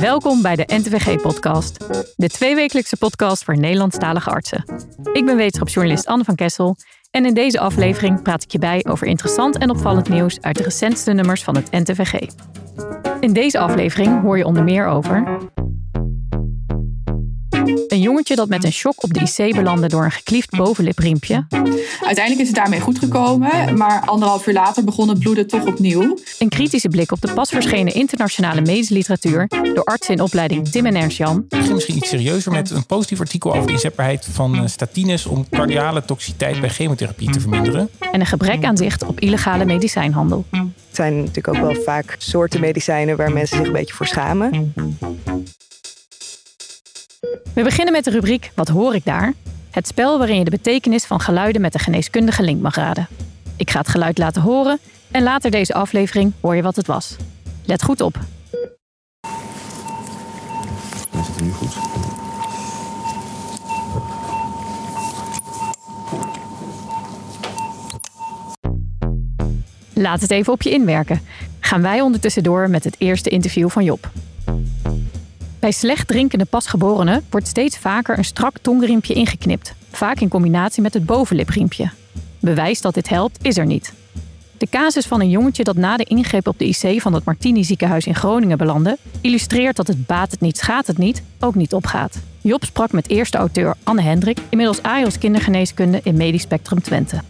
Welkom bij de NTVG-podcast, de tweewekelijkse podcast voor Nederlandstalige artsen. Ik ben wetenschapsjournalist Anne van Kessel en in deze aflevering praat ik je bij over interessant en opvallend nieuws uit de recentste nummers van het NTVG. In deze aflevering hoor je onder meer over een jongetje dat met een shock op de IC belandde door een gekliefd bovenlipriempje. Uiteindelijk is het daarmee goed gekomen, maar anderhalf uur later begon het bloeden toch opnieuw. Een kritische blik op de pas verschenen internationale medische literatuur door artsen in opleiding Tim en Ernst Jan. Ik ging misschien iets serieuzer met een positief artikel over de inzetbaarheid van eh, statines om cardiale toxiciteit bij chemotherapie te verminderen. En een gebrek aan zicht op illegale medicijnhandel. Het zijn natuurlijk ook wel vaak soorten medicijnen waar mensen zich een beetje voor schamen. We beginnen met de rubriek Wat hoor ik daar? Het spel waarin je de betekenis van geluiden met een geneeskundige link mag raden. Ik ga het geluid laten horen en later deze aflevering hoor je wat het was. Let goed op. Dan zit het nu goed. Laat het even op je inwerken. Gaan wij ondertussen door met het eerste interview van Job. Bij slecht drinkende pasgeborenen wordt steeds vaker een strak tongriempje ingeknipt, vaak in combinatie met het bovenlipriempje. Bewijs dat dit helpt is er niet. De casus van een jongetje dat na de ingreep op de IC van het Martini ziekenhuis in Groningen belandde, illustreert dat het baat het niet, schaadt het niet, ook niet opgaat. Job sprak met eerste auteur Anne Hendrik, inmiddels AIOS kindergeneeskunde in Medisch Spectrum Twente.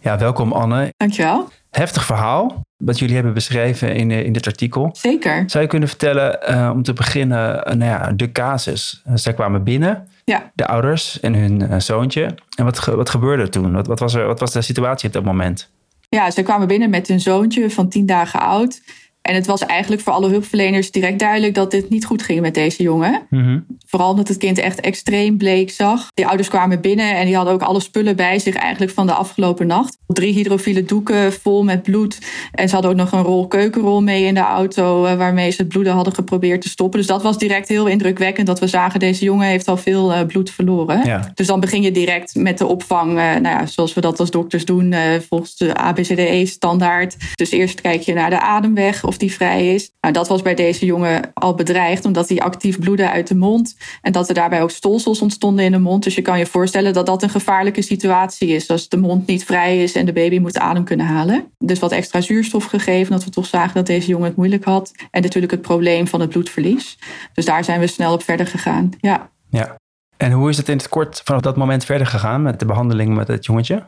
Ja, welkom Anne. Dankjewel. Heftig verhaal wat jullie hebben beschreven in, eh, in dit artikel. Zeker. Zou je kunnen vertellen, eh, om te beginnen, uh, nou ja, de casus. Uh, zij kwamen binnen, Ja. de ouders en hun zoontje. En wat, ge- wat gebeurde er toen? Wat, wat, was er, wat was de situatie op dat moment? Ja, ze kwamen binnen met hun zoontje van 10 dagen oud. En het was eigenlijk voor alle hulpverleners direct duidelijk dat dit niet goed ging met deze jongen. Mhm. Vooral omdat het kind echt extreem bleek zag. Die ouders kwamen binnen en die hadden ook alle spullen bij zich eigenlijk van de afgelopen nacht. Drie hydrofiele doeken vol met bloed. En ze hadden ook nog een rol keukenrol mee in de auto eh, waarmee ze het bloeden hadden geprobeerd te stoppen. Dus dat was direct heel indrukwekkend dat we zagen deze jongen heeft al veel eh, bloed verloren. Ja. Dus dan begin je direct met de opvang, eh, nou ja, zoals we dat als dokters doen, volgens de ABCDE-standaard. Dus eerst kijk je naar de ademweg, of die vrij is. Nou, dat was bij deze jongen al bedreigd, omdat hij actief bloedde uit de mond. En dat er daarbij ook stolsels ontstonden in de mond. Dus je kan je voorstellen dat dat een gevaarlijke situatie is. Als de mond niet vrij is en de baby moet adem kunnen halen. Dus wat extra zuurstof gegeven, dat we toch zagen dat deze jongen het moeilijk had. En natuurlijk het probleem van het bloedverlies. Dus daar zijn we snel op verder gegaan. Ja. ja. En hoe is het in het kort vanaf dat moment verder gegaan met de behandeling met het jongetje?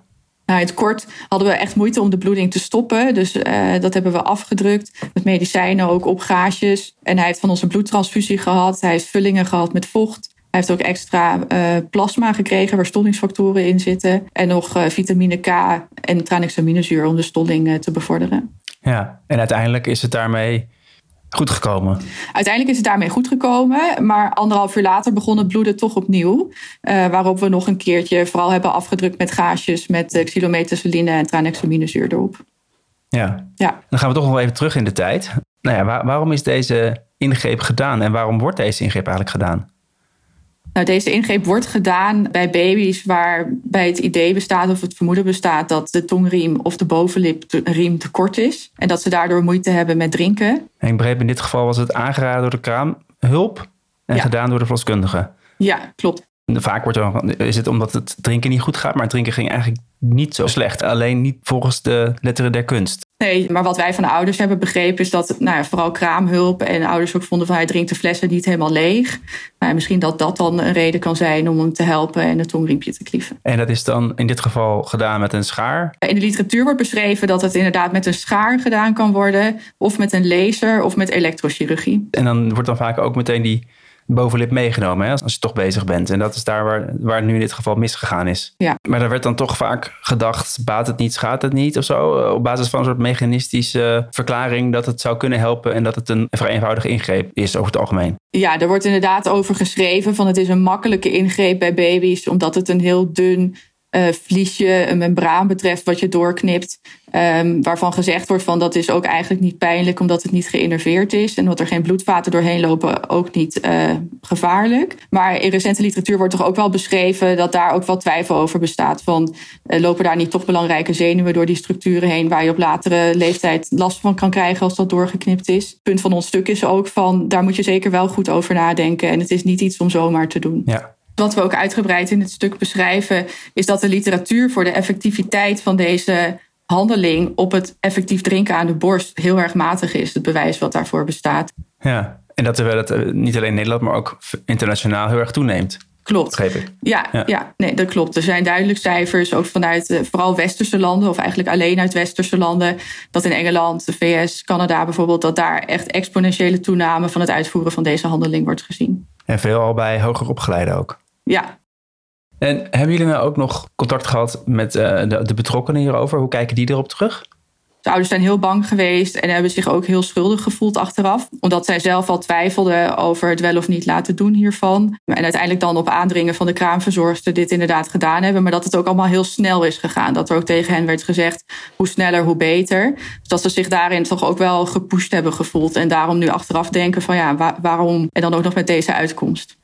Nou, het kort hadden we echt moeite om de bloeding te stoppen. Dus uh, dat hebben we afgedrukt. Met medicijnen, ook op gaasjes. En hij heeft van onze bloedtransfusie gehad. Hij heeft vullingen gehad met vocht. Hij heeft ook extra uh, plasma gekregen waar stollingsfactoren in zitten. En nog uh, vitamine K en tranexaminezuur om de stolling te bevorderen. Ja, en uiteindelijk is het daarmee goed gekomen. Uiteindelijk is het daarmee goed gekomen, maar anderhalf uur later begon het bloeden toch opnieuw. Uh, waarop we nog een keertje vooral hebben afgedrukt met gaasjes met uh, xylometazoline en tranexaminezuur erop. Ja. ja, dan gaan we toch nog even terug in de tijd. Nou ja, waar, waarom is deze ingreep gedaan en waarom wordt deze ingreep eigenlijk gedaan? Nou, deze ingreep wordt gedaan bij baby's waarbij het idee bestaat of het vermoeden bestaat dat de tongriem of de bovenlipriem te kort is. En dat ze daardoor moeite hebben met drinken. En ik begreep in dit geval was het aangeraden door de kraamhulp en ja. gedaan door de verloskundige. Ja, klopt. Vaak wordt er, is het omdat het drinken niet goed gaat, maar het drinken ging eigenlijk niet zo slecht. Alleen niet volgens de letteren der kunst. Nee, maar wat wij van de ouders hebben begrepen is dat nou ja, vooral kraamhulp en ouders ook vonden van hij drinkt de flessen niet helemaal leeg. Nou, misschien dat dat dan een reden kan zijn om hem te helpen en het tongriempje te klieven. En dat is dan in dit geval gedaan met een schaar? In de literatuur wordt beschreven dat het inderdaad met een schaar gedaan kan worden, of met een laser of met elektrochirurgie. En dan wordt dan vaak ook meteen die bovenlip meegenomen hè, als je toch bezig bent. En dat is daar waar, waar het nu in dit geval misgegaan is. Ja. Maar er werd dan toch vaak gedacht, baat het niet, schaadt het niet of zo. Op basis van een soort mechanistische verklaring dat het zou kunnen helpen en dat het een vrij eenvoudige ingreep is over het algemeen. Ja, er wordt inderdaad over geschreven van het is een makkelijke ingreep bij baby's, omdat het een heel dun uh, vliesje, een membraan betreft wat je doorknipt. Um, waarvan gezegd wordt van dat is ook eigenlijk niet pijnlijk omdat het niet geïnnerveerd is. En dat er geen bloedvaten doorheen lopen ook niet uh, gevaarlijk. Maar in recente literatuur wordt toch ook wel beschreven dat daar ook wel twijfel over bestaat. Van uh, lopen daar niet toch belangrijke zenuwen door die structuren heen waar je op latere leeftijd last van kan krijgen als dat doorgeknipt is. Het punt van ons stuk is ook van daar moet je zeker wel goed over nadenken. En het is niet iets om zomaar te doen. Ja. Wat we ook uitgebreid in het stuk beschrijven, is dat de literatuur voor de effectiviteit van deze handeling op het effectief drinken aan de borst heel erg matig is. Het bewijs wat daarvoor bestaat. Ja, en dat terwijl het eh, niet alleen in Nederland, maar ook internationaal heel erg toeneemt. Klopt. Ja, ja, ja. nee, dat klopt. Er zijn duidelijk cijfers, ook vanuit uh, vooral westerse landen, of eigenlijk alleen uit westerse landen, dat in Engeland, de VS, Canada bijvoorbeeld, dat daar echt exponentiële toename van het uitvoeren van deze handeling wordt gezien. En veel al bij hoger opgeleiden ook. Ja. En hebben jullie nou ook nog contact gehad met uh, de, de betrokkenen hierover? Hoe kijken die erop terug? De ouders zijn heel bang geweest en hebben zich ook heel schuldig gevoeld achteraf. Omdat zij zelf al twijfelden over het wel of niet laten doen hiervan. En uiteindelijk dan op aandringen van de kraamverzorgster dit inderdaad gedaan hebben. Maar dat het ook allemaal heel snel is gegaan. Dat er ook tegen hen werd gezegd hoe sneller hoe beter. Dus dat ze zich daarin toch ook wel gepusht hebben gevoeld. En daarom nu achteraf denken van ja, waarom? En dan ook nog met deze uitkomst.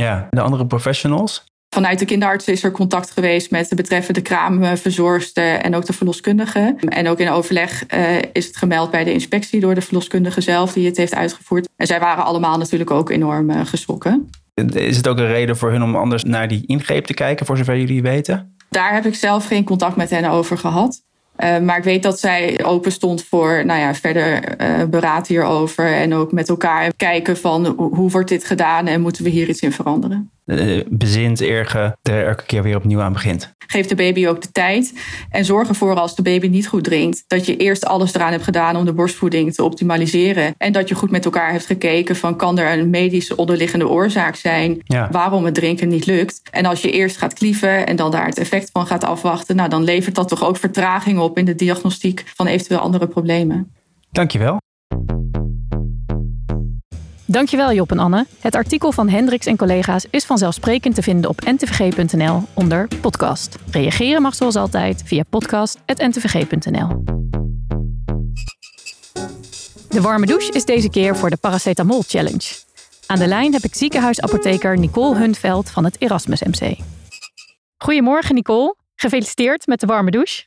Ja, de andere professionals? Vanuit de kinderarts is er contact geweest met de betreffende kraamverzorgster en ook de verloskundige. En ook in overleg uh, is het gemeld bij de inspectie door de verloskundige zelf die het heeft uitgevoerd. En zij waren allemaal natuurlijk ook enorm uh, geschrokken. Is het ook een reden voor hun om anders naar die ingreep te kijken, voor zover jullie weten? Daar heb ik zelf geen contact met hen over gehad. Uh, maar ik weet dat zij open stond voor nou ja, verder uh, beraad hierover. En ook met elkaar kijken van hoe wordt dit gedaan en moeten we hier iets in veranderen. Uh, bezint, erge, er elke keer weer opnieuw aan begint. Geef de baby ook de tijd. En zorg ervoor als de baby niet goed drinkt. Dat je eerst alles eraan hebt gedaan om de borstvoeding te optimaliseren. En dat je goed met elkaar hebt gekeken van kan er een medische onderliggende oorzaak zijn. Ja. Waarom het drinken niet lukt. En als je eerst gaat klieven en dan daar het effect van gaat afwachten. Nou dan levert dat toch ook vertraging op in de diagnostiek van eventueel andere problemen. Dankjewel. Dankjewel Job en Anne. Het artikel van Hendricks en collega's is vanzelfsprekend te vinden op ntvg.nl onder podcast. Reageren mag zoals altijd via podcast.ntvg.nl. De warme douche is deze keer voor de Paracetamol Challenge. Aan de lijn heb ik ziekenhuisapotheker Nicole Hunveld van het Erasmus MC. Goedemorgen Nicole, gefeliciteerd met de warme douche.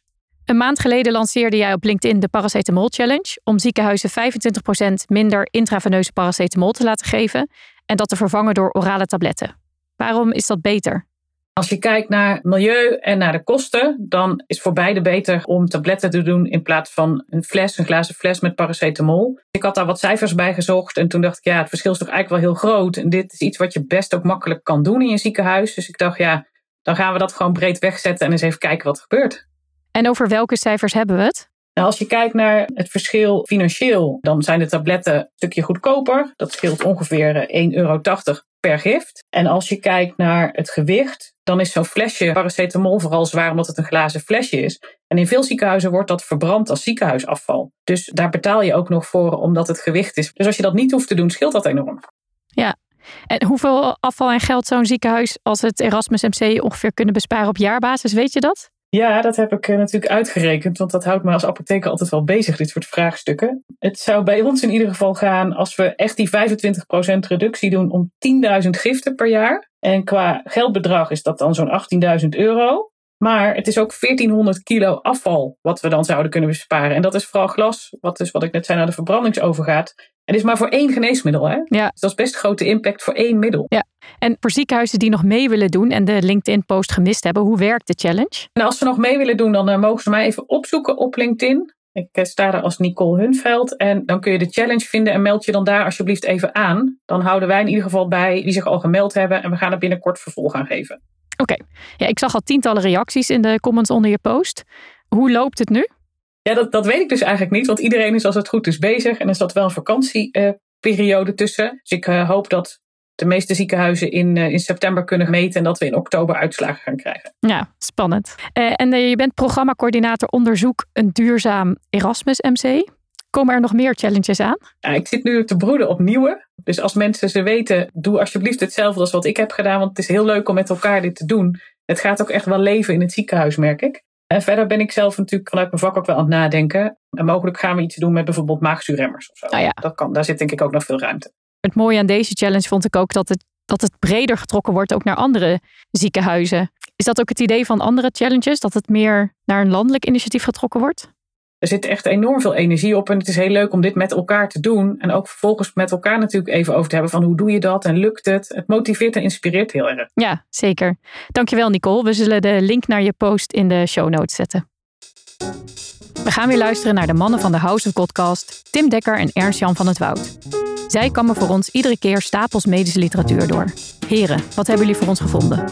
Een maand geleden lanceerde jij op LinkedIn de Paracetamol Challenge om ziekenhuizen 25% minder intraveneuze paracetamol te laten geven en dat te vervangen door orale tabletten. Waarom is dat beter? Als je kijkt naar milieu en naar de kosten, dan is voor beide beter om tabletten te doen in plaats van een fles, een glazen fles met paracetamol. Ik had daar wat cijfers bij gezocht en toen dacht ik, ja, het verschil is toch eigenlijk wel heel groot. En dit is iets wat je best ook makkelijk kan doen in je ziekenhuis. Dus ik dacht, ja, dan gaan we dat gewoon breed wegzetten en eens even kijken wat er gebeurt. En over welke cijfers hebben we het? Nou, als je kijkt naar het verschil financieel, dan zijn de tabletten een stukje goedkoper. Dat scheelt ongeveer 1,80 euro per gift. En als je kijkt naar het gewicht, dan is zo'n flesje paracetamol vooral zwaar omdat het een glazen flesje is. En in veel ziekenhuizen wordt dat verbrand als ziekenhuisafval. Dus daar betaal je ook nog voor omdat het gewicht is. Dus als je dat niet hoeft te doen, scheelt dat enorm. Ja, en hoeveel afval en geld zou een ziekenhuis als het Erasmus MC ongeveer kunnen besparen op jaarbasis, weet je dat? Ja, dat heb ik natuurlijk uitgerekend, want dat houdt me als apotheker altijd wel bezig, dit soort vraagstukken. Het zou bij ons in ieder geval gaan als we echt die 25% reductie doen om 10.000 giften per jaar. En qua geldbedrag is dat dan zo'n 18.000 euro. Maar het is ook 1400 kilo afval wat we dan zouden kunnen besparen. En dat is vooral glas, wat dus wat ik net zei naar de verbrandingsovergaat. En is maar voor één geneesmiddel. Hè? Ja. Dus dat is best grote impact voor één middel. Ja. En voor ziekenhuizen die nog mee willen doen en de LinkedIn-post gemist hebben, hoe werkt de challenge? En als ze nog mee willen doen, dan uh, mogen ze mij even opzoeken op LinkedIn. Ik uh, sta daar als Nicole Hunveld. En dan kun je de challenge vinden en meld je dan daar alsjeblieft even aan. Dan houden wij in ieder geval bij die zich al gemeld hebben. En we gaan er binnenkort vervolg aan geven. Oké. Okay. Ja, ik zag al tientallen reacties in de comments onder je post. Hoe loopt het nu? Ja, dat, dat weet ik dus eigenlijk niet. Want iedereen is als het goed is bezig. En er zat wel een vakantieperiode tussen. Dus ik uh, hoop dat de meeste ziekenhuizen in, uh, in september kunnen meten. En dat we in oktober uitslagen gaan krijgen. Ja, spannend. en je bent programmacoördinator onderzoek een duurzaam Erasmus MC. Komen er nog meer challenges aan? Ja, ik zit nu te broeden op nieuwe. Dus als mensen ze weten, doe alsjeblieft hetzelfde als wat ik heb gedaan. Want het is heel leuk om met elkaar dit te doen. Het gaat ook echt wel leven in het ziekenhuis, merk ik. En verder ben ik zelf natuurlijk vanuit mijn vak ook wel aan het nadenken. En mogelijk gaan we iets doen met bijvoorbeeld maagzuurremmers of zo. Ah ja. dat kan, daar zit denk ik ook nog veel ruimte. Het mooie aan deze challenge vond ik ook dat het, dat het breder getrokken wordt ook naar andere ziekenhuizen. Is dat ook het idee van andere challenges? Dat het meer naar een landelijk initiatief getrokken wordt? Er zit echt enorm veel energie op en het is heel leuk om dit met elkaar te doen. En ook vervolgens met elkaar natuurlijk even over te hebben van hoe doe je dat en lukt het. Het motiveert en inspireert heel erg. Ja, zeker. Dankjewel Nicole. We zullen de link naar je post in de show notes zetten. We gaan weer luisteren naar de mannen van de House of Podcast, Tim Dekker en Ernst-Jan van het Woud. Zij kammen voor ons iedere keer stapels medische literatuur door. Heren, wat hebben jullie voor ons gevonden?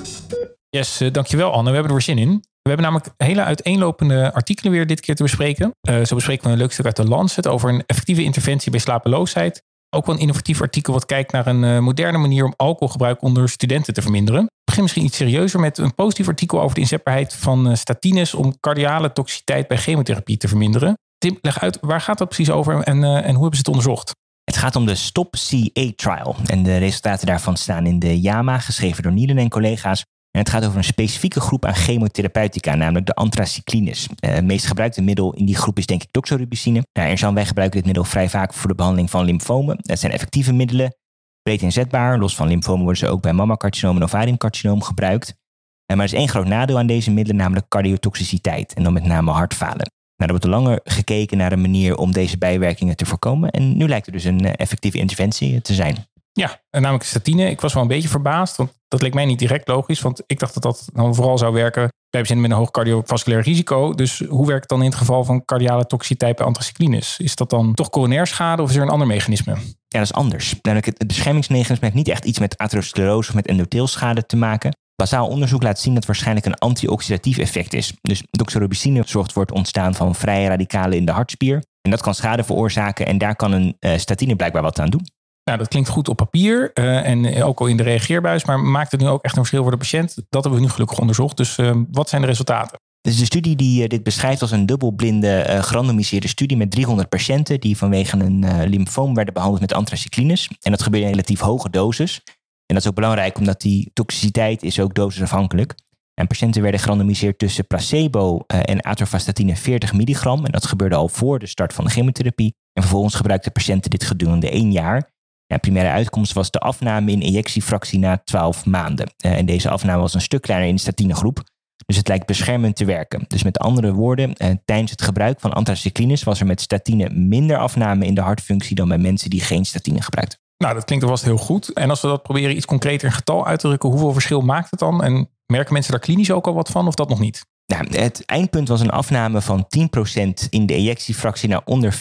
Yes, uh, dankjewel Anne. We hebben er weer zin in. We hebben namelijk hele uiteenlopende artikelen weer dit keer te bespreken. Uh, zo bespreken we een leuk stuk uit de Lancet over een effectieve interventie bij slapeloosheid. Ook wel een innovatief artikel wat kijkt naar een uh, moderne manier om alcoholgebruik onder studenten te verminderen. We beginnen misschien iets serieuzer met een positief artikel over de inzetbaarheid van statines om cardiale toxiciteit bij chemotherapie te verminderen. Tim, leg uit, waar gaat dat precies over en, en hoe hebben ze het onderzocht? Het gaat om de Stop-CA-trial. En de resultaten daarvan staan in de JAMA, geschreven door Nielen en collega's. Het gaat over een specifieke groep aan chemotherapeutica, namelijk de anthracyclines. Uh, het meest gebruikte middel in die groep is denk ik doxorubicine. Nou, er wij gebruiken dit middel vrij vaak voor de behandeling van lymfomen. Het zijn effectieve middelen, breed inzetbaar. Los van lymfomen worden ze ook bij mammacarcinoom en ovariumcarcinoom gebruikt. Uh, maar er is één groot nadeel aan deze middelen, namelijk cardiotoxiciteit. En dan met name hartfalen. Nou, er wordt langer gekeken naar een manier om deze bijwerkingen te voorkomen. En nu lijkt er dus een effectieve interventie te zijn. Ja, namelijk statine. Ik was wel een beetje verbaasd, want dat leek mij niet direct logisch. Want ik dacht dat dat dan vooral zou werken bij patiënten met een hoog cardiovasculair risico. Dus hoe werkt het dan in het geval van cardiale toxiciteit bij anthracyclines? Is dat dan toch coronair schade of is er een ander mechanisme? Ja, dat is anders. Namelijk het beschermingsmechanisme heeft niet echt iets met atherosclerose of met endotheelschade te maken. Basaal onderzoek laat zien dat waarschijnlijk een antioxidatief effect is. Dus doxorubicine zorgt voor het ontstaan van vrije radicalen in de hartspier. En dat kan schade veroorzaken en daar kan een uh, statine blijkbaar wat aan doen. Nou, dat klinkt goed op papier uh, en ook al in de reageerbuis, maar maakt het nu ook echt een verschil voor de patiënt? Dat hebben we nu gelukkig onderzocht. Dus uh, wat zijn de resultaten? Dus de studie die uh, dit beschrijft als een dubbelblinde gerandomiseerde studie met 300 patiënten die vanwege een lymfoom werden behandeld met anthracyclines. En dat gebeurde in relatief hoge doses. En dat is ook belangrijk omdat die toxiciteit is ook dosisafhankelijk. En patiënten werden gerandomiseerd tussen placebo en atorvastatine 40 milligram. En dat gebeurde al voor de start van de chemotherapie. En vervolgens gebruikten patiënten dit gedurende één jaar. Ja, primaire uitkomst was de afname in injectiefractie na 12 maanden. Uh, en deze afname was een stuk kleiner in de statinegroep. Dus het lijkt beschermend te werken. Dus met andere woorden, uh, tijdens het gebruik van anthracyclines was er met statine minder afname in de hartfunctie dan bij mensen die geen statine gebruikten. Nou, dat klinkt vast heel goed. En als we dat proberen iets concreter in getal uit te drukken, hoeveel verschil maakt het dan? En merken mensen daar klinisch ook al wat van of dat nog niet? Nou, het eindpunt was een afname van 10% in de ejectiefractie naar onder 55%.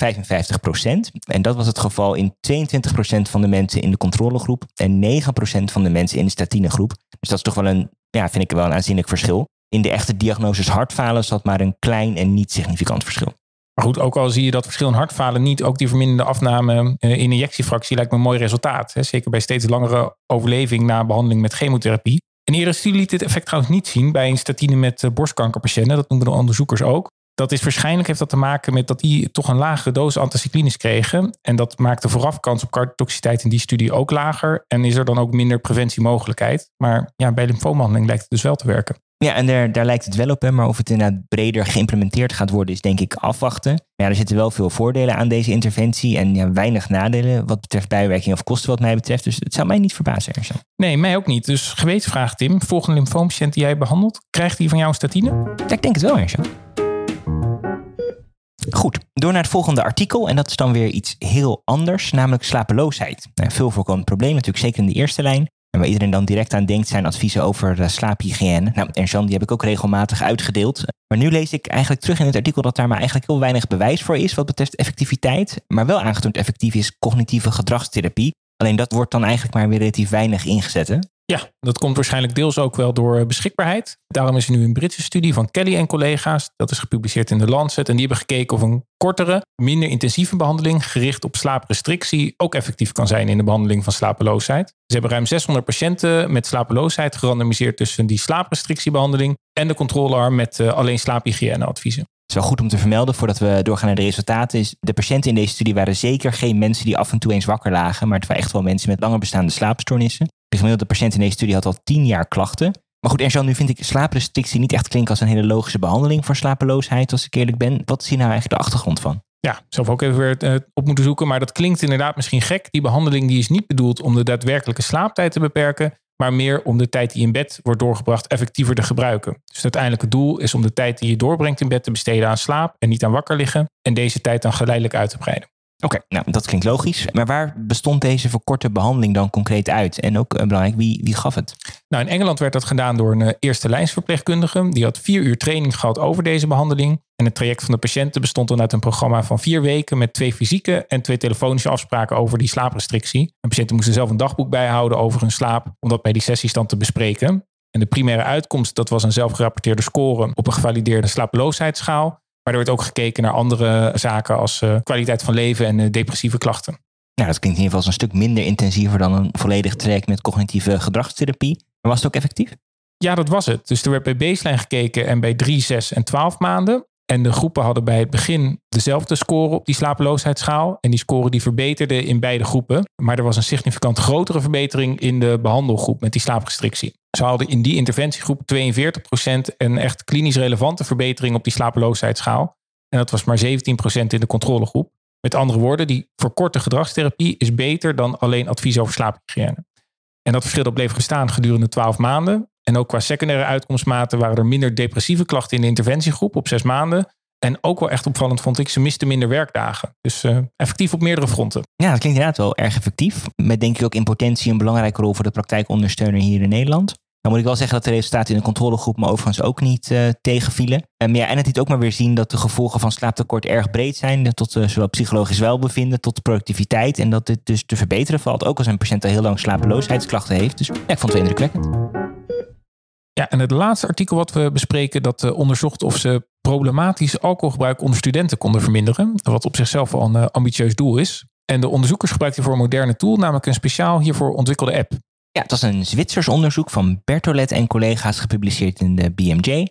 En dat was het geval in 22% van de mensen in de controlegroep en 9% van de mensen in de statinegroep. Dus dat is toch wel een, ja, vind ik wel een aanzienlijk verschil. In de echte diagnoses hartfalen zat maar een klein en niet significant verschil. Maar goed, ook al zie je dat verschil in hartfalen niet, ook die verminderde afname in injectiefractie lijkt me een mooi resultaat. Zeker bij steeds langere overleving na behandeling met chemotherapie. Een eerdere studie liet dit effect trouwens niet zien bij een statine met uh, borstkankerpatiënten. Dat noemen de onderzoekers ook. Dat is waarschijnlijk heeft dat te maken met dat die toch een lagere dosis anticyclines kregen. En dat maakt de voorafkans op cardiotoxiciteit in die studie ook lager. En is er dan ook minder preventiemogelijkheid. Maar ja, bij lymfoombehandeling lijkt het dus wel te werken. Ja, en daar, daar lijkt het wel op, hè, maar of het inderdaad breder geïmplementeerd gaat worden, is denk ik afwachten. Maar ja, er zitten wel veel voordelen aan deze interventie en ja, weinig nadelen wat betreft bijwerking of kosten wat mij betreft. Dus het zou mij niet verbazen, Erzo. Nee, mij ook niet. Dus gewetensvraag Tim, volgende lymfoompatiënt die jij behandelt, krijgt die van jou een statine? Ja, ik denk het wel, Erzo. Goed, door naar het volgende artikel. En dat is dan weer iets heel anders, namelijk slapeloosheid. Nou, veel voorkomend probleem, natuurlijk zeker in de eerste lijn. En waar iedereen dan direct aan denkt zijn adviezen over uh, slaaphygiëne. Nou, en Jean, die heb ik ook regelmatig uitgedeeld. Maar nu lees ik eigenlijk terug in het artikel dat daar maar eigenlijk heel weinig bewijs voor is wat betreft effectiviteit. Maar wel aangetoond effectief is cognitieve gedragstherapie. Alleen dat wordt dan eigenlijk maar weer relatief weinig ingezet. Ja, dat komt waarschijnlijk deels ook wel door eh, beschikbaarheid. Daarom is er nu een Britse studie van Kelly en collega's. Dat is gepubliceerd in de Lancet. En die hebben gekeken of een kortere, minder intensieve behandeling gericht op slaaprestrictie ook effectief kan zijn in de behandeling van slapeloosheid. Ze hebben ruim 600 patiënten met slapeloosheid gerandomiseerd tussen die slaaprestrictiebehandeling en de controlearm met uh, alleen slaaphygiëneadviezen. Het is wel goed om te vermelden, voordat we doorgaan naar de resultaten, de patiënten in deze studie waren zeker geen mensen die af en toe eens wakker lagen, maar het waren echt wel mensen met langer bestaande slaapstoornissen. De gemiddelde patiënt in deze studie had al tien jaar klachten. Maar goed, Ernst, nu vind ik slaaprestrictie niet echt klinken als een hele logische behandeling voor slapeloosheid, als ik eerlijk ben. Wat is hier nou eigenlijk de achtergrond van? Ja, zelf ook even weer uh, op moeten zoeken. Maar dat klinkt inderdaad misschien gek. Die behandeling die is niet bedoeld om de daadwerkelijke slaaptijd te beperken. Maar meer om de tijd die in bed wordt doorgebracht effectiever te gebruiken. Dus het uiteindelijke doel is om de tijd die je doorbrengt in bed te besteden aan slaap en niet aan wakker liggen. En deze tijd dan geleidelijk uit te breiden. Oké, nou dat klinkt logisch. Maar waar bestond deze verkorte behandeling dan concreet uit? En ook uh, belangrijk, wie, wie gaf het? Nou, in Engeland werd dat gedaan door een uh, eerste lijnsverpleegkundige. Die had vier uur training gehad over deze behandeling. En het traject van de patiënten bestond dan uit een programma van vier weken met twee fysieke en twee telefonische afspraken over die slaaprestrictie. En patiënten moesten zelf een dagboek bijhouden over hun slaap, om dat bij die sessies dan te bespreken. En de primaire uitkomst, dat was een zelfgerapporteerde score op een gevalideerde slapeloosheidschaal. Maar er wordt ook gekeken naar andere zaken als uh, kwaliteit van leven en uh, depressieve klachten. Nou, dat klinkt in ieder geval een stuk minder intensiever dan een volledig traject met cognitieve gedragstherapie. Maar was het ook effectief? Ja, dat was het. Dus er werd bij baseline gekeken en bij 3, 6 en 12 maanden. En de groepen hadden bij het begin dezelfde score op die slapeloosheidschaal. En die score die verbeterde in beide groepen. Maar er was een significant grotere verbetering in de behandelgroep met die slaaprestrictie. Ze hadden in die interventiegroep 42% een echt klinisch relevante verbetering op die slapeloosheidschaal. En dat was maar 17% in de controlegroep. Met andere woorden, die verkorte gedragstherapie is beter dan alleen advies over slaaphygiëne. En dat verschil dat bleef gestaan gedurende 12 maanden. En ook qua secundaire uitkomstmaten waren er minder depressieve klachten in de interventiegroep op zes maanden. En ook wel echt opvallend vond ik, ze misten minder werkdagen. Dus uh, effectief op meerdere fronten. Ja, dat klinkt inderdaad wel erg effectief. Met denk ik ook in potentie een belangrijke rol voor de praktijkondersteuner hier in Nederland. Dan moet ik wel zeggen dat de resultaten in de controlegroep me overigens ook niet uh, tegenvielen. Um, ja, en het liet ook maar weer zien dat de gevolgen van slaaptekort erg breed zijn. Tot uh, zowel psychologisch welbevinden tot productiviteit. En dat dit dus te verbeteren valt. Ook als een patiënt al heel lang slapeloosheidsklachten heeft. Dus ja, ik vond het indrukwekkend. Ja, en het laatste artikel wat we bespreken, dat onderzocht of ze problematisch alcoholgebruik onder studenten konden verminderen. Wat op zichzelf al een ambitieus doel is. En de onderzoekers gebruikten hiervoor een moderne tool, namelijk een speciaal hiervoor ontwikkelde app. Ja, het was een Zwitsers onderzoek van Bertolet en collega's gepubliceerd in de BMJ.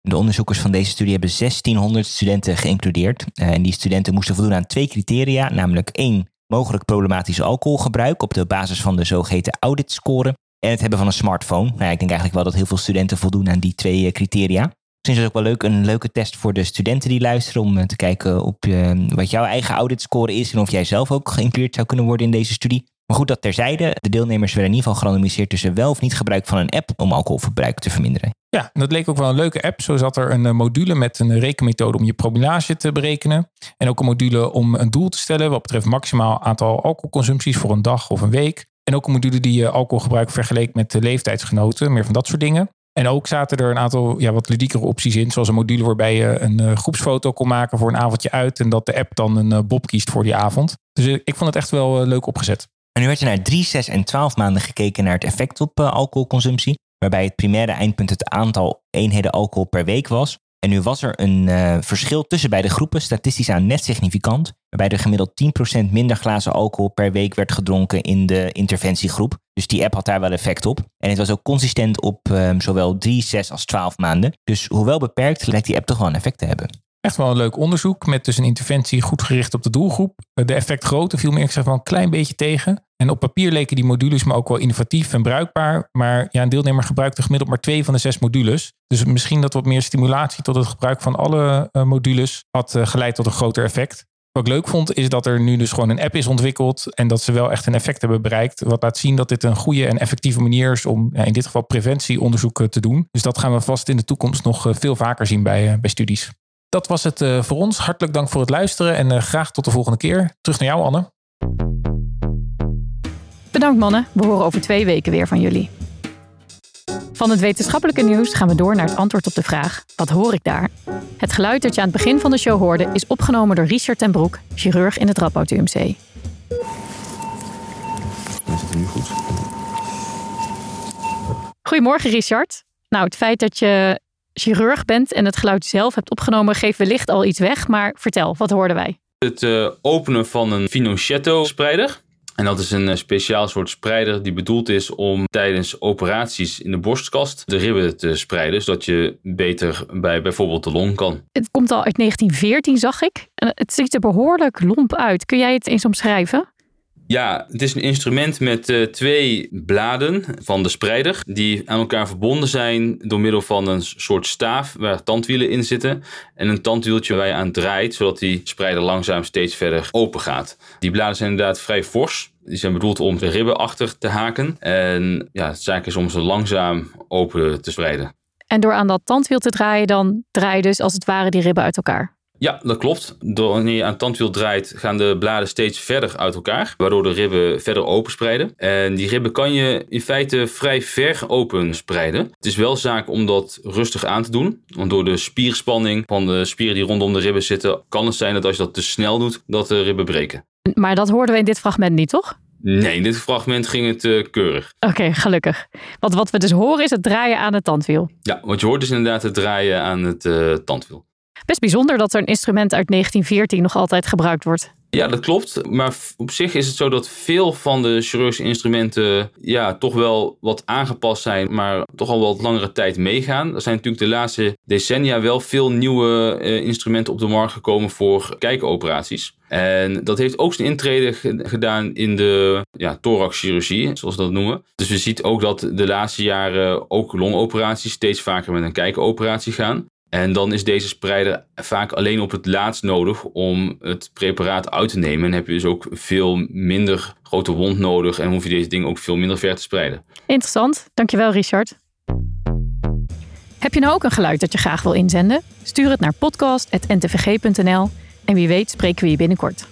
De onderzoekers van deze studie hebben 1600 studenten geïncludeerd. Uh, en die studenten moesten voldoen aan twee criteria, namelijk één, mogelijk problematisch alcoholgebruik op de basis van de zogeheten auditscore. En het hebben van een smartphone. Nou, ja, ik denk eigenlijk wel dat heel veel studenten voldoen aan die twee uh, criteria. Misschien is het ook wel leuk, een leuke test voor de studenten die luisteren. Om uh, te kijken op wat jouw eigen auditscore is. En of jij zelf ook geïncludeerd zou kunnen worden in deze studie. Maar goed, dat terzijde. De deelnemers werden in ieder geval gerandomiseerd tussen wel of niet gebruik van een app om alcoholverbruik te verminderen. Ja, dat leek ook wel een leuke app. Zo zat er een module met een rekenmethode om je promillage te berekenen. En ook een module om een doel te stellen wat betreft maximaal aantal alcoholconsumpties voor een dag of een week. En ook een module die je alcoholgebruik vergeleek met de leeftijdsgenoten. Meer van dat soort dingen. En ook zaten er een aantal ja, wat ludiekere opties in. Zoals een module waarbij je een uh, groepsfoto kon maken voor een avondje uit. En dat de app dan een bob kiest voor die avond. Dus ik vond het echt wel leuk opgezet. En nu werd er naar 3, 6 en 12 maanden gekeken naar het effect op alcoholconsumptie. Waarbij het primaire eindpunt het aantal eenheden alcohol per week was. En nu was er een uh, verschil tussen beide groepen, statistisch aan net significant, waarbij er gemiddeld 10% minder glazen alcohol per week werd gedronken in de interventiegroep. Dus die app had daar wel effect op. En het was ook consistent op um, zowel 3, 6 als 12 maanden. Dus hoewel beperkt, lijkt die app toch wel een effect te hebben. Echt wel een leuk onderzoek met dus een interventie goed gericht op de doelgroep. De effectgrootte viel me eerlijk gezegd wel een klein beetje tegen. En op papier leken die modules me ook wel innovatief en bruikbaar. Maar ja, een deelnemer gebruikte gemiddeld maar twee van de zes modules. Dus misschien dat wat meer stimulatie tot het gebruik van alle uh, modules had uh, geleid tot een groter effect. Wat ik leuk vond is dat er nu dus gewoon een app is ontwikkeld en dat ze wel echt een effect hebben bereikt. Wat laat zien dat dit een goede en effectieve manier is om in dit geval preventieonderzoek te doen. Dus dat gaan we vast in de toekomst nog veel vaker zien bij, bij studies. Dat was het uh, voor ons. Hartelijk dank voor het luisteren en uh, graag tot de volgende keer. Terug naar jou, Anne. Bedankt, mannen. We horen over twee weken weer van jullie. Van het wetenschappelijke nieuws gaan we door naar het antwoord op de vraag: wat hoor ik daar? Het geluid dat je aan het begin van de show hoorde is opgenomen door Richard ten Broek, chirurg in het Radboud UMC. Is het nu goed. Goedemorgen, Richard. Nou, het feit dat je chirurg bent en het geluid zelf hebt opgenomen, geeft wellicht al iets weg. Maar vertel, wat hoorden wij? Het uh, openen van een Finochetto-spreider. En dat is een eh, speciaal soort spreider die bedoeld is om tijdens operaties in de borstkast de ribben te spreiden, zodat je beter bij bijvoorbeeld de long kan. Het komt al uit 1914, zag ik. En het ziet er behoorlijk lomp uit. Kun jij het eens omschrijven? Ja, het is een instrument met uh, twee bladen van de spreider die aan elkaar verbonden zijn door middel van een soort staaf waar tandwielen in zitten en een tandwieltje waar je aan draait zodat die spreider langzaam steeds verder open gaat. Die bladen zijn inderdaad vrij fors. Die zijn bedoeld om de ribben achter te haken. En ja, het zaak is om ze langzaam open te spreiden. En door aan dat tandwiel te draaien, dan draai je dus als het ware die ribben uit elkaar. Ja, dat klopt. Door wanneer je aan het tandwiel draait, gaan de bladen steeds verder uit elkaar, waardoor de ribben verder openspreiden. En die ribben kan je in feite vrij ver open spreiden. Het is wel zaak om dat rustig aan te doen, want door de spierspanning van de spieren die rondom de ribben zitten, kan het zijn dat als je dat te snel doet, dat de ribben breken. Maar dat hoorden we in dit fragment niet, toch? Nee, in dit fragment ging het uh, keurig. Oké, gelukkig. Want wat we dus horen is het draaien aan het tandwiel. Ja, wat je hoort is inderdaad het draaien aan het uh, tandwiel. Best bijzonder dat er een instrument uit 1914 nog altijd gebruikt wordt. Ja, dat klopt. Maar op zich is het zo dat veel van de chirurgische instrumenten ja, toch wel wat aangepast zijn, maar toch al wat langere tijd meegaan. Er zijn natuurlijk de laatste decennia wel veel nieuwe eh, instrumenten op de markt gekomen voor kijkoperaties. En dat heeft ook zijn intrede gedaan in de ja, thoraxchirurgie, zoals we dat noemen. Dus we zien ook dat de laatste jaren ook longoperaties steeds vaker met een kijkoperatie gaan. En dan is deze spreider vaak alleen op het laatst nodig om het preparaat uit te nemen. En heb je dus ook veel minder grote wond nodig en hoef je deze ding ook veel minder ver te spreiden. Interessant, dankjewel Richard. Heb je nou ook een geluid dat je graag wil inzenden? Stuur het naar podcast.ntvg.nl en wie weet spreken we je binnenkort.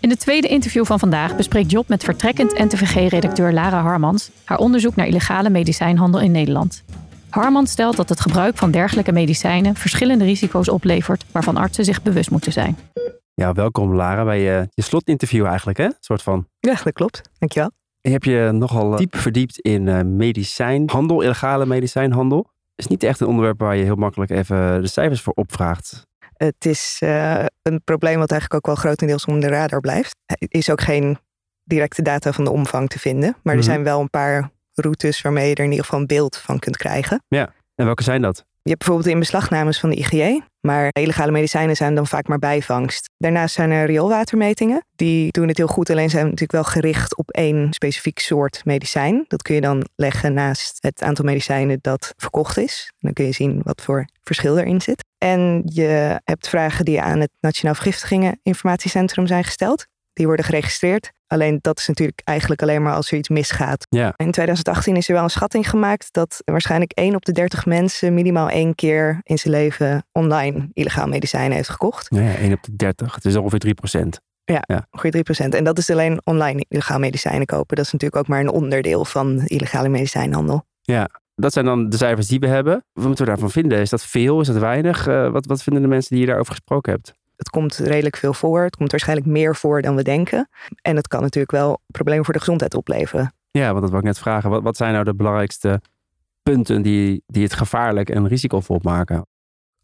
In het tweede interview van vandaag bespreekt Job met vertrekkend NTVG-redacteur Lara Harmans haar onderzoek naar illegale medicijnhandel in Nederland. Harman stelt dat het gebruik van dergelijke medicijnen verschillende risico's oplevert waarvan artsen zich bewust moeten zijn. Ja, welkom Lara bij je, je slotinterview eigenlijk, hè? Een soort van. Ja, dat klopt. Dankjewel. Je hebt je nogal diep verdiept in uh, medicijnhandel, illegale medicijnhandel. is niet echt een onderwerp waar je heel makkelijk even de cijfers voor opvraagt. Het is uh, een probleem wat eigenlijk ook wel grotendeels onder de radar blijft. Er is ook geen directe data van de omvang te vinden. Maar er Mhm. zijn wel een paar routes waarmee je er in ieder geval een beeld van kunt krijgen. Ja, en welke zijn dat? Je hebt bijvoorbeeld de inbeslagnames van de IGJ, maar illegale medicijnen zijn dan vaak maar bijvangst. Daarnaast zijn er rioolwatermetingen. Die doen het heel goed, alleen zijn natuurlijk wel gericht op één specifiek soort medicijn. Dat kun je dan leggen naast het aantal medicijnen dat verkocht is. Dan kun je zien wat voor verschil erin zit. En je hebt vragen die aan het Nationaal Vergiftigingen Informatiecentrum zijn gesteld. Die worden geregistreerd. Alleen dat is natuurlijk eigenlijk alleen maar als er iets misgaat. Ja. In 2018 is er wel een schatting gemaakt dat waarschijnlijk 1 op de 30 mensen minimaal één keer in zijn leven online illegaal medicijnen heeft gekocht. Nou ja, 1 op de 30. Het is ongeveer 3 procent. Ja, Ja. ongeveer 3%. En dat is alleen online illegaal medicijnen kopen. Dat is natuurlijk ook maar een onderdeel van illegale medicijnhandel. Ja, dat zijn dan de cijfers die we hebben. Wat moeten we daarvan vinden? Is dat veel? Is dat weinig? Eh, wat, wat vinden de mensen die je daarover gesproken hebt? Het komt redelijk veel voor. Het komt waarschijnlijk meer voor dan we denken. En het kan natuurlijk wel problemen voor de gezondheid opleveren. Ja, want dat wil ik net vragen. Wat, wat zijn nou de belangrijkste punten die, die het gevaarlijk en risicovol maken?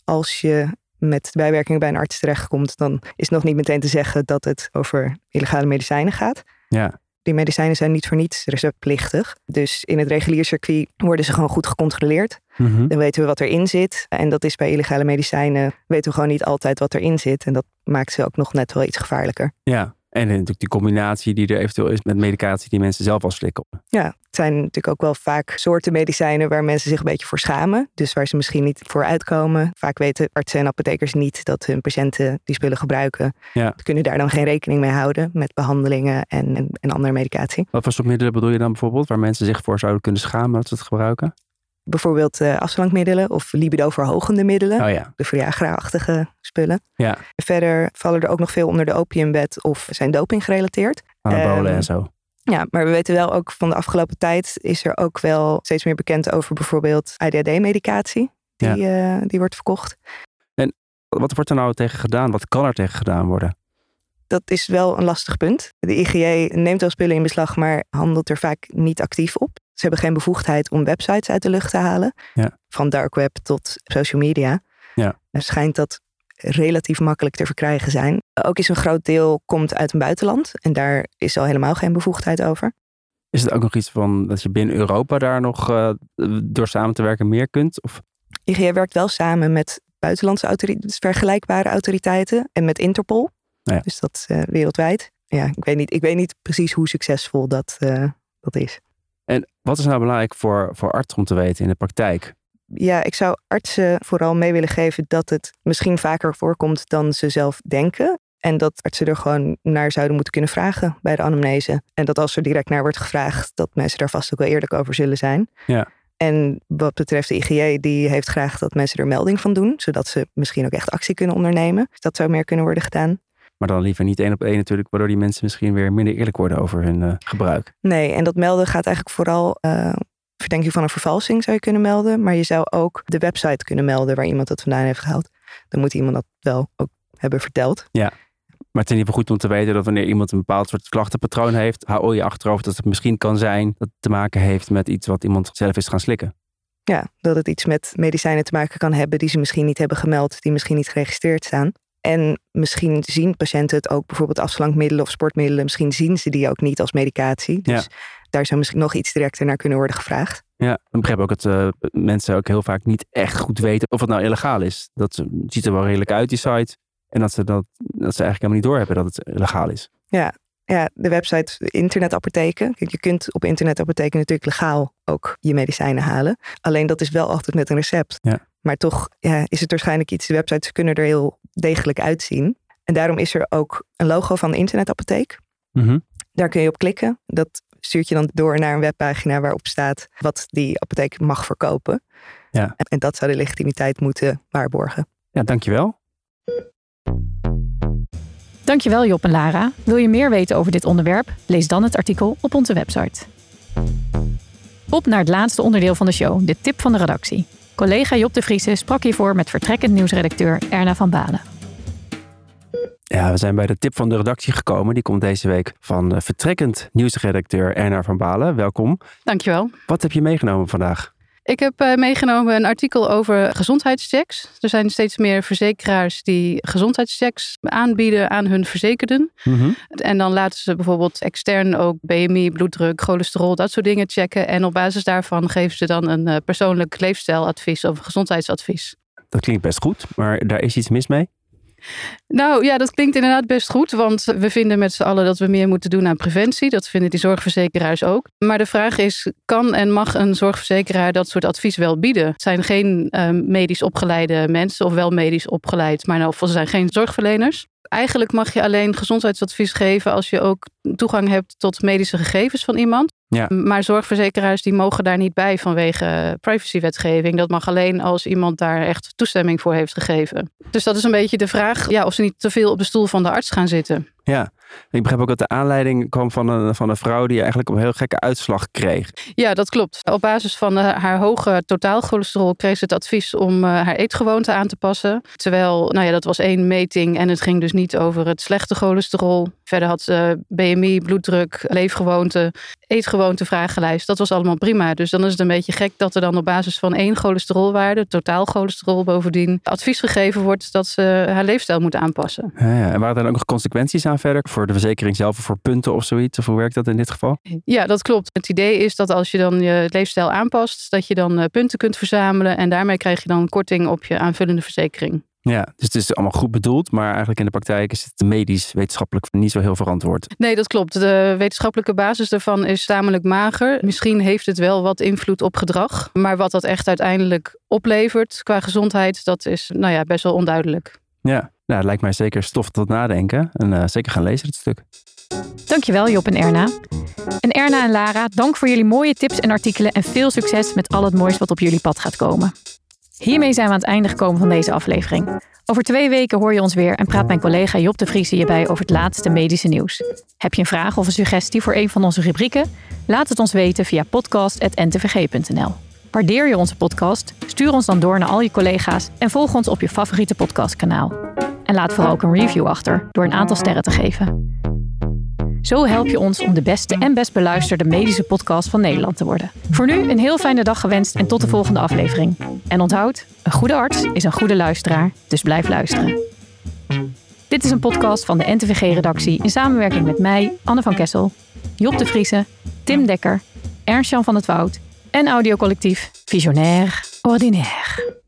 Als je met bijwerkingen bij een arts terechtkomt, dan is het nog niet meteen te zeggen dat het over illegale medicijnen gaat. Ja, Die medicijnen zijn niet voor niets receptplichtig. Dus in het regulier circuit worden ze gewoon goed gecontroleerd. Mhm. Dan weten we wat erin zit. En dat is bij illegale medicijnen, weten we gewoon niet altijd wat erin zit. En dat maakt ze ook nog net wel iets gevaarlijker. ja. En natuurlijk die combinatie die er eventueel is met medicatie die mensen zelf al slikken. Ja, het zijn natuurlijk ook wel vaak soorten medicijnen waar mensen zich een beetje voor schamen. Dus waar ze misschien niet voor uitkomen. Vaak weten artsen en apothekers niet dat hun patiënten die spullen gebruiken. Ja. Kunnen daar dan geen rekening mee houden met behandelingen en, en, en andere medicatie. Wat voor soort middelen bedoel je dan bijvoorbeeld? Waar mensen zich voor zouden kunnen schamen dat ze het gebruiken? Bijvoorbeeld eh afslankmiddelen of libido-verhogende middelen. Oh ja. De Viagra-achtige spullen. Ja, Verder vallen er ook nog veel onder de opiumwet of zijn doping gerelateerd. anabolen Ehm, en zo. Ja, maar we weten wel ook van de afgelopen tijd is er ook wel steeds meer bekend over bijvoorbeeld ADHD-medicatie. Die, eh, die wordt verkocht. Wat wordt er nou tegen gedaan? Wat kan er tegen gedaan worden? Dat is wel een lastig punt. De IGJ neemt wel spullen in beslag, maar handelt er vaak niet actief op. Ze hebben geen bevoegdheid om websites uit de lucht te halen. Ja. Van dark web tot social media. Ja. Er schijnt dat relatief makkelijk te verkrijgen zijn. Ook is een groot deel komt uit een buitenland en daar is al helemaal geen bevoegdheid over. Is het ook nog iets van dat je binnen Europa daar nog uh, door samen te werken meer kunt? Of? IGE werkt wel samen met buitenlandse autoriteiten, dus vergelijkbare autoriteiten en met Interpol. Nou ja. Dus dat uh, wereldwijd. Ja, ik weet, niet, ik weet niet precies hoe succesvol dat, uh, dat is. Wat is nou belangrijk voor, voor artsen om te weten in de praktijk? Ja, ik zou artsen vooral mee willen geven dat het misschien vaker voorkomt dan ze zelf denken. En dat artsen er gewoon naar zouden moeten kunnen vragen bij de anamnese. En dat als er direct naar wordt gevraagd, dat mensen daar vast ook wel eerlijk over zullen zijn. Ja. En wat betreft de IGJ, die heeft graag dat mensen er melding van doen, zodat ze misschien ook echt actie kunnen ondernemen. Dus dat zou meer kunnen worden gedaan. Maar dan liever niet één op één natuurlijk, waardoor die mensen misschien weer minder eerlijk worden over hun uh, gebruik. Nee, en dat melden gaat eigenlijk vooral uh, verdenking van een vervalsing zou je kunnen melden. Maar je zou ook de website kunnen melden waar iemand dat vandaan heeft gehaald. Dan moet iemand dat wel ook hebben verteld. Ja. Maar het is in ieder geval goed om te weten dat wanneer iemand een bepaald soort klachtenpatroon heeft, hou je achterhoofd dat het misschien kan zijn dat het te maken heeft met iets wat iemand zelf is gaan slikken. Ja, dat het iets met medicijnen te maken kan hebben die ze misschien niet hebben gemeld, die misschien niet geregistreerd staan. En misschien zien patiënten het ook, bijvoorbeeld afslankmiddelen of sportmiddelen, misschien zien ze die ook niet als medicatie. Dus ja. daar zou misschien nog iets directer naar kunnen worden gevraagd. Ja, ik begrijp ook dat uh, mensen ook heel vaak niet echt goed weten of het nou illegaal is. Dat ziet er wel redelijk uit, die site. En dat ze, dat, dat ze eigenlijk helemaal niet doorhebben dat het legaal is. Ja, ja, de website internetapotheken. Kijk, je kunt op internetapotheken natuurlijk legaal ook je medicijnen halen. Alleen dat is wel altijd met een recept. Ja. Maar toch ja, is het waarschijnlijk iets, de websites kunnen er heel degelijk uitzien. En daarom is er ook een logo van de internetapotheek. Mm -hmm. Daar kun je op klikken. Dat stuurt je dan door naar een webpagina waarop staat wat die apotheek mag verkopen. Ja. En dat zou de legitimiteit moeten waarborgen. Ja, dankjewel. Dankjewel Job en Lara. Wil je meer weten over dit onderwerp? Lees dan het artikel op onze website. Op naar het laatste onderdeel van de show, de tip van de redactie. Collega Job de Vriese sprak hiervoor met vertrekkend nieuwsredacteur Erna van Balen. Ja, we zijn bij de tip van de redactie gekomen. Die komt deze week van vertrekkend nieuwsredacteur Erna van Balen. Welkom. Dankjewel. Wat heb je meegenomen vandaag? Ik heb uh, meegenomen een artikel over gezondheidschecks. Er zijn steeds meer verzekeraars die gezondheidschecks aanbieden aan hun verzekerden. Mm -hmm. En dan laten ze bijvoorbeeld extern ook BMI, bloeddruk, cholesterol, dat soort dingen checken. En op basis daarvan geven ze dan een uh, persoonlijk leefstijladvies of gezondheidsadvies. Dat klinkt best goed, maar daar is iets mis mee? Nou ja, dat klinkt inderdaad best goed, want we vinden met z'n allen dat we meer moeten doen aan preventie. Dat vinden die zorgverzekeraars ook. Maar de vraag is, kan en mag een zorgverzekeraar dat soort advies wel bieden? Het zijn geen uh, medisch opgeleide mensen, of wel medisch opgeleid, maar nou, ze zijn geen zorgverleners. Eigenlijk mag je alleen gezondheidsadvies geven als je ook toegang hebt tot medische gegevens van iemand. Ja. Maar zorgverzekeraars die mogen daar niet bij vanwege privacywetgeving. Dat mag alleen als iemand daar echt toestemming voor heeft gegeven. Dus dat is een beetje de vraag ja, of ze niet te veel op de stoel van de arts gaan zitten. Ja, ik begrijp ook dat de aanleiding kwam van een, van een vrouw die eigenlijk een heel gekke uitslag kreeg. Ja, dat klopt. Op basis van uh, haar hoge totaalcholesterol kreeg ze het advies om uh, haar eetgewoonte aan te passen. Terwijl, nou ja, dat was één meting en het ging dus niet over het slechte cholesterol. Verder had ze BMI, bloeddruk, leefgewoonte, eetgewoonte vragenlijst. Dat was allemaal prima. Dus dan is het een beetje gek dat er dan op basis van één cholesterolwaarde, totaal cholesterol bovendien, advies gegeven wordt dat ze haar leefstijl moet aanpassen. Ja, ja. En waren er dan ook nog consequenties aan verder voor de verzekering zelf of voor punten of zoiets? Of hoe werkt dat in dit geval? Ja, dat klopt. Het idee is dat als je dan je leefstijl aanpast, dat je dan punten kunt verzamelen en daarmee krijg je dan korting op je aanvullende verzekering. Ja, dus het is allemaal goed bedoeld, maar eigenlijk in de praktijk is het medisch, wetenschappelijk niet zo heel verantwoord. Nee, dat klopt. De wetenschappelijke basis daarvan is tamelijk mager. Misschien heeft het wel wat invloed op gedrag, maar wat dat echt uiteindelijk oplevert qua gezondheid, dat is nou ja, best wel onduidelijk. Ja, nou, het lijkt mij zeker stof tot nadenken en uh, zeker gaan lezen het stuk. Dankjewel Job en Erna. En Erna en Lara, dank voor jullie mooie tips en artikelen en veel succes met al het moois wat op jullie pad gaat komen. Hiermee zijn we aan het einde gekomen van deze aflevering. Over twee weken hoor je ons weer en praat mijn collega Job de Vries hierbij over het laatste medische nieuws. Heb je een vraag of een suggestie voor een van onze rubrieken? Laat het ons weten via podcast.ntvg.nl. Waardeer je onze podcast? Stuur ons dan door naar al je collega's en volg ons op je favoriete podcastkanaal. En laat vooral ook een review achter door een aantal sterren te geven. Zo help je ons om de beste en best beluisterde medische podcast van Nederland te worden. Voor nu een heel fijne dag gewenst en tot de volgende aflevering. En onthoud, een goede arts is een goede luisteraar, dus blijf luisteren. Dit is een podcast van de NTVG-redactie in samenwerking met mij, Anne van Kessel, Job de Vriese, Tim Dekker, Ernst-Jan van het Woud en audiocollectief Visionair Ordinaire.